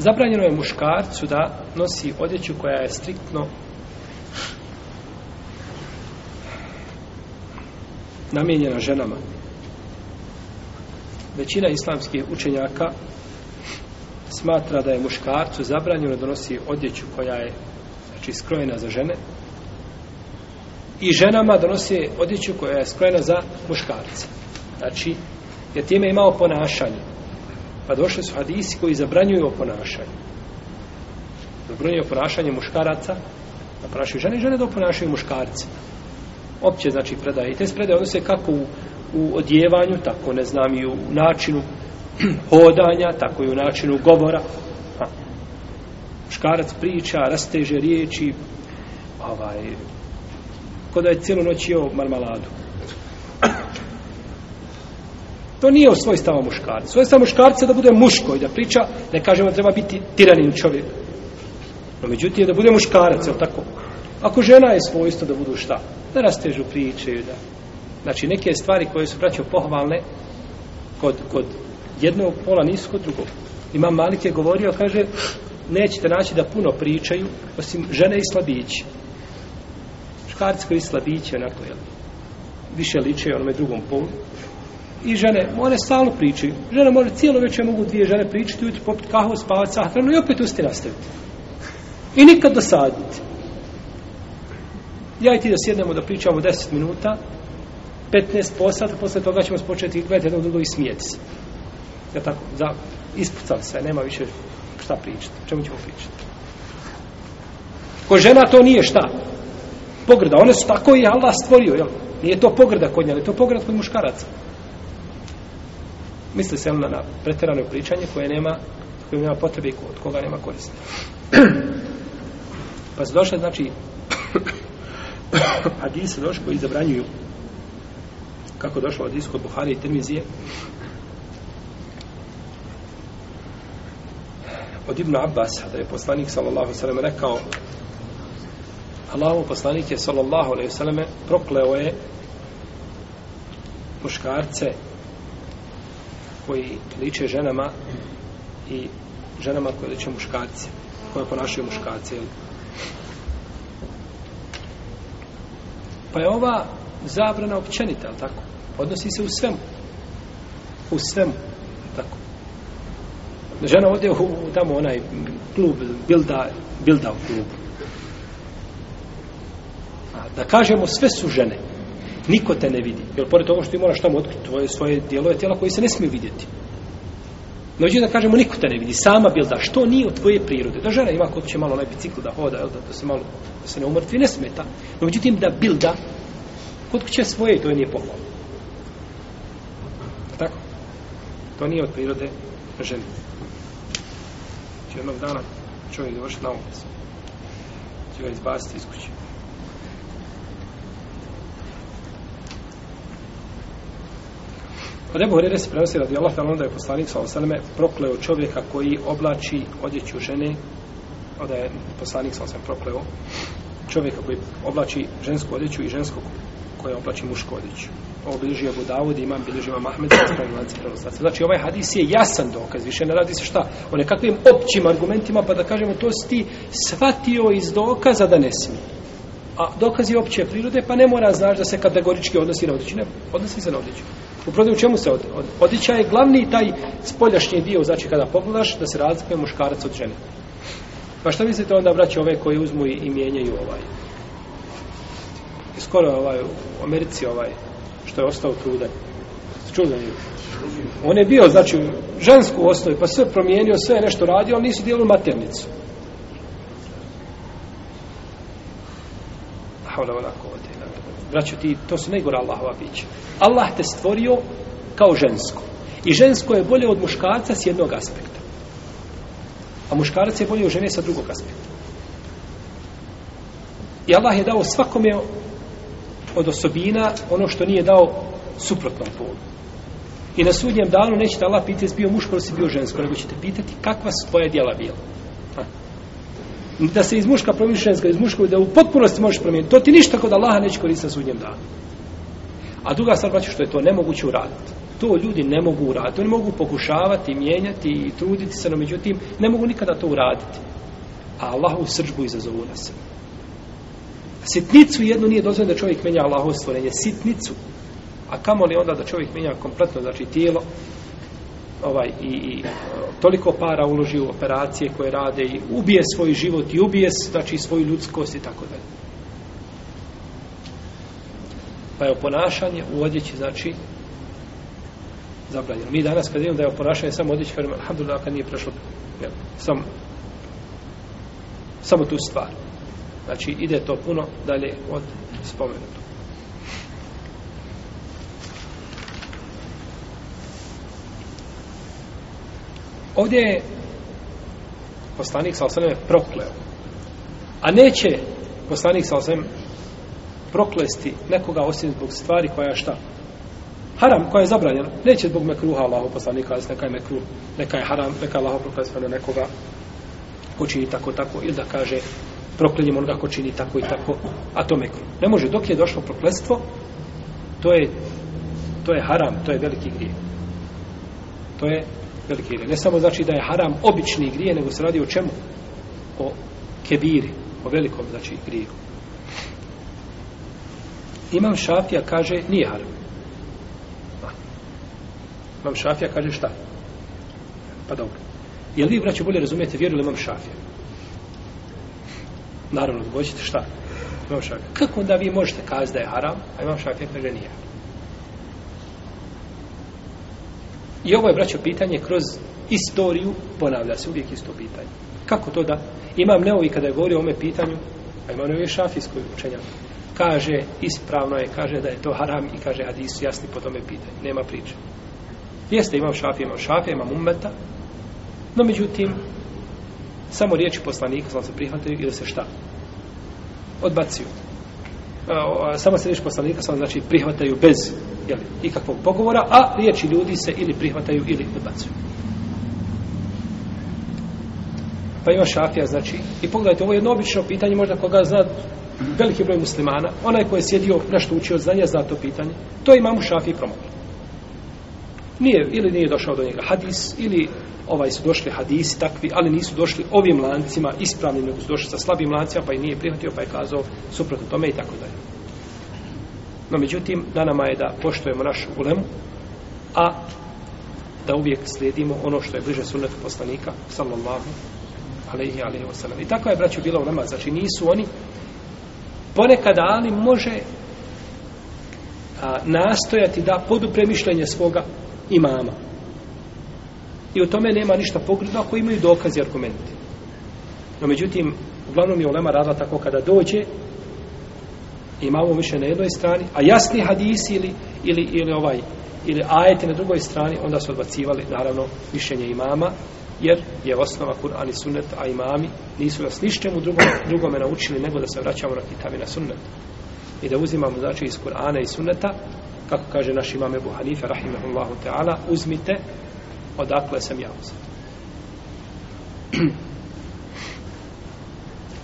Zabranjeno je muškarcu da nosi odjeću koja je striktno namijenjena ženama. Većina islamskih učenjaka smatra da je muškarcu zabranjeno da nosi odjeću koja je znači, skrojena za žene i ženama da nosi odjeću koja je skrojena za muškarce. Znači, jer time je imao ponašanje. Pa došli su hadisi koji zabranjuju ponašanje. Zabranjuju ponašanje muškaraca, da ponašaju žene, žene da ponašaju muškarci. Opće, znači, predaje. I te predaje odnose kako u, u odjevanju, tako, ne znam, i u načinu hodanja, tako i u načinu govora. Ha. Muškarac priča, rasteže riječi, ovaj, kod da je cijelu noć jeo marmaladu. To nije u svoj stava muškarca. Svoj stava muškarca da bude muško i da priča, ne kažemo da treba biti tiranin čovjek. No međutim je da bude muškarac, je tako? Ako žena je svojstvo da budu šta? Da rastežu priče, da... Znači neke stvari koje su braćo pohvalne kod, kod jednog pola nisu kod drugog. Imam Malik je govorio, kaže, nećete naći da puno pričaju, osim žene i slabići. Škarci koji slabići, onako, jel? Više liče onome drugom polu i žene, one stalno pričaju. Žene može cijelo večer mogu dvije žene pričati, ujutro popiti kahvu, spavati sahranu i opet usti nastaviti. I nikad dosaditi. Ja i ti da sjednemo da pričamo 10 minuta, 15 posata, posle toga ćemo početi gledati jedno drugo i smijeti se. Ja tako, za, ispucam sve, nema više šta pričati, čemu ćemo pričati. Ko žena to nije šta? Pogrda, one su tako i Allah stvorio, jel? Nije to pogrda kod nje, ali to pogrda kod muškaraca. Misli se na pretjerano pričanje koje nema, koje nema potrebe i od koga nema koriste. Pa su došle, znači, hadise došle koji zabranjuju, kako došlo od iskod Buhari i Tirmizije, od Ibn Abbas, da je poslanik, sallallahu sallam, rekao, Allahu poslanik je, sallallahu sallam, prokleo je muškarce, koji liče ženama i ženama koje liče muškarci, koje ponašaju muškarci. Pa je ova zabrana općenita, ali tako? Odnosi se u svemu. U svemu. Tako. Žena ode u, u tamo onaj klub, bilda, bilda u klubu. A, da kažemo, sve su žene. Niko te ne vidi. Jer pored toga što ti moraš tamo otkriti tvoje, svoje dijelove tijela koji se ne smiju vidjeti. Nođe da kažemo niko te ne vidi. Sama bilda. Što nije od tvoje prirode? Da žena ima kod će malo na biciklu da hoda, da, da se malo da se ne umrtvi, ne smeta. No, međutim, da bilda kod će svoje, to je nije pohvalno. Tako? To nije od prirode žene. Znači, jednog dana čovjek je vršit na ovom. Če ga izbaciti iz kuće. Od pa Ebu Horire se prenosi radi Allah, ali onda je poslanik sa osaleme prokleo čovjeka koji oblači odjeću žene, onda je poslanik sa osaleme prokleo čovjeka koji oblači žensku odjeću i žensku koja oblači mušku odjeću. Ovo bilježi Abu Dawud, imam bilježi imam Ahmed, znači ovaj hadis je jasan dokaz, više ne radi se šta, o nekakvim općim argumentima, pa da kažemo to si ti shvatio iz dokaza da ne smije. A dokaz je opće prirode, pa ne mora znaš da se kategorički odnosi na odjeću, ne, odnosi se na odjeću. U prodaju čemu se od, od, odjeća je glavni taj spoljašnji dio, znači kada pogledaš, da se razlikuje muškarac od žene. Pa šta mislite onda braće ove koje uzmu i, i mijenjaju ovaj? Skoro ovaj, u Americi ovaj, što je ostao trudan. Čudan je. On je bio, znači, žensku osnovu, pa sve promijenio, sve je nešto radio, ali nisu dijelu maternicu. Hvala, hvala, hvala, braćo ti, to su najgore Allahova bića. Allah te stvorio kao žensko. I žensko je bolje od muškarca s jednog aspekta. A muškarac je bolje od žene sa drugog aspekta. I Allah je dao svakome od osobina ono što nije dao suprotnom polu. I na sudnjem danu nećete Allah pitati jesi bio muško ili si bio žensko, nego ćete pitati kakva su tvoje djela bila da se iz muška promiješ ženska, iz muškog da u potpunosti možeš promijeniti. To ti ništa kod Allaha neće koristiti sa sudnjem danu. A druga stvar znači što je to nemoguće uraditi. To ljudi ne mogu uraditi. Oni mogu pokušavati, mijenjati i truditi se, no međutim, ne mogu nikada to uraditi. A Allahu srđbu izazovu na se. Sitnicu jednu nije dozvoljeno da čovjek menja Allahu stvorenje. Sitnicu. A kamo li onda da čovjek menja kompletno, znači tijelo, ovaj i, i toliko para uloži u operacije koje rade i ubije svoj život i ubije znači svoju ljudskost i tako dalje. Pa je ponašanje u odjeći znači zabranjeno. Mi danas kad imamo da je ponašanje samo odjeći kažemo alhamdulillah kad nije prošlo jel, sam, samo tu stvar. Znači ide to puno dalje od spomenutog. Ovdje je poslanik sa osvrame prokleo. A neće poslanik sa osvrame proklesti nekoga osim zbog stvari koja šta? Haram, koja je zabranjena. Neće zbog mekruha Allaho poslanik kazi, neka je mekruh, neka je haram, neka je Allaho proklesti nekoga ko čini tako, tako, ili da kaže proklenjem onoga ko čini tako i tako, a to mekru. Ne može, dok je došlo prokletstvo, to je, to je haram, to je veliki grije. To je velike grije. Ne samo znači da je haram obični grije, nego se radi o čemu? O kebiri, o velikom, znači, griju. Imam šafija kaže, nije haram. Imam šafija kaže šta? Pa dobro. Je li vi, braće, bolje razumijete vjeru ili imam šafija? Naravno, dogoćete šta? Imam šafija. Kako onda vi možete kazi da je haram, a imam šafija kaže nije haram? I ovo je, braćo, pitanje kroz istoriju, ponavlja se uvijek isto pitanje. Kako to da? Imam neovi kada je govorio o ome pitanju, a imam neovi šafijskoj učenjak, kaže, ispravno je, kaže da je to haram i kaže hadis jasni po tome pitanje. Nema priče. Jeste, imam šafija, imam šafija, imam umeta, no međutim, samo riječi poslanika sam se prihvatio i da se šta? Odbacio samo se riječ poslanika samo znači prihvataju bez jeli, ikakvog pogovora, a riječi ljudi se ili prihvataju ili odbacuju. Pa ima šafija, znači, i pogledajte, ovo je jedno obično pitanje, možda koga zna veliki broj muslimana, onaj koji je sjedio, nešto učio znanje, zna to pitanje, to je imamu šafiji promogli nije, ili nije došao do njega hadis, ili ovaj su došli hadisi takvi, ali nisu došli ovim lancima ispravnim, nego su došli sa slabim lancima, pa i nije prihvatio, pa je kazao suprotno tome i tako dalje. No, međutim, na nama je da poštojemo našu ulemu, a da uvijek slijedimo ono što je bliže sunnetu poslanika, sallallahu alaihi alaihi wa sallam. I tako je, braću, bila ulema, znači nisu oni ponekad ali može a, nastojati da podupre mišljenje svoga imama. I o tome nema ništa pogledno ako imaju dokaze i argumente. No međutim, uglavnom je ulema razla tako kada dođe, imamo više na jednoj strani, a jasni hadis ili, ili, ili ovaj ili ajete na drugoj strani, onda su odbacivali naravno mišljenje imama, jer je osnova Kur'an i sunnet, a imami nisu nas ništem u drugom, drugome naučili nego da se vraćamo na kitab i na sunnet. I da uzimamo, znači, iz Kur'ana i sunneta kako kaže naš imam Ebu Hanife, rahimahullahu ta'ala, uzmite odakle sam ja uzeti.